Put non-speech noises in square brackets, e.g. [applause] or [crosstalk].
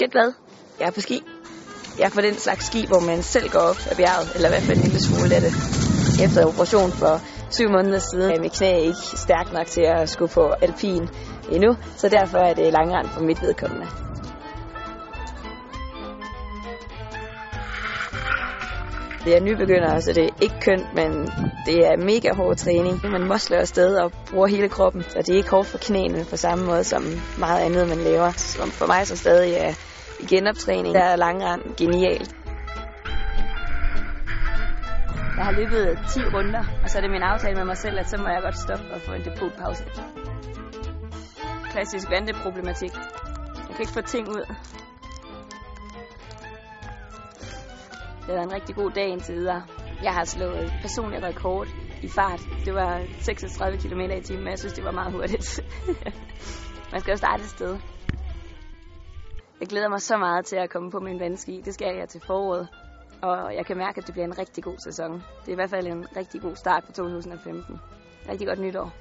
Gæt hvad? Jeg er på ski. Jeg er på den slags ski, hvor man selv går op af bjerget, eller i hvert fald en lille smule af det. Efter operation for syv måneder siden er mit knæ ikke stærkt nok til at skulle på alpin endnu, så derfor er det langrand for mit vedkommende. Det er nybegynder, så det er ikke kønt, men det er mega hård træning. Man mosler afsted og bruger hele kroppen, så det er ikke hårdt for knæene på samme måde som meget andet, man laver. Som for mig så stadig er i genoptræning, der er langrand genialt. Jeg har løbet 10 runder, og så er det min aftale med mig selv, at så må jeg godt stoppe og få en depotpause. Klassisk vandeproblematik. Jeg kan ikke få ting ud. Det var en rigtig god dag indtil videre. Jeg har slået personlig rekord i fart. Det var 36 km i timen, men jeg synes, det var meget hurtigt. [laughs] Man skal jo starte et sted. Jeg glæder mig så meget til at komme på min vandski. Det skal jeg til foråret. Og jeg kan mærke, at det bliver en rigtig god sæson. Det er i hvert fald en rigtig god start på 2015. Rigtig godt nytår.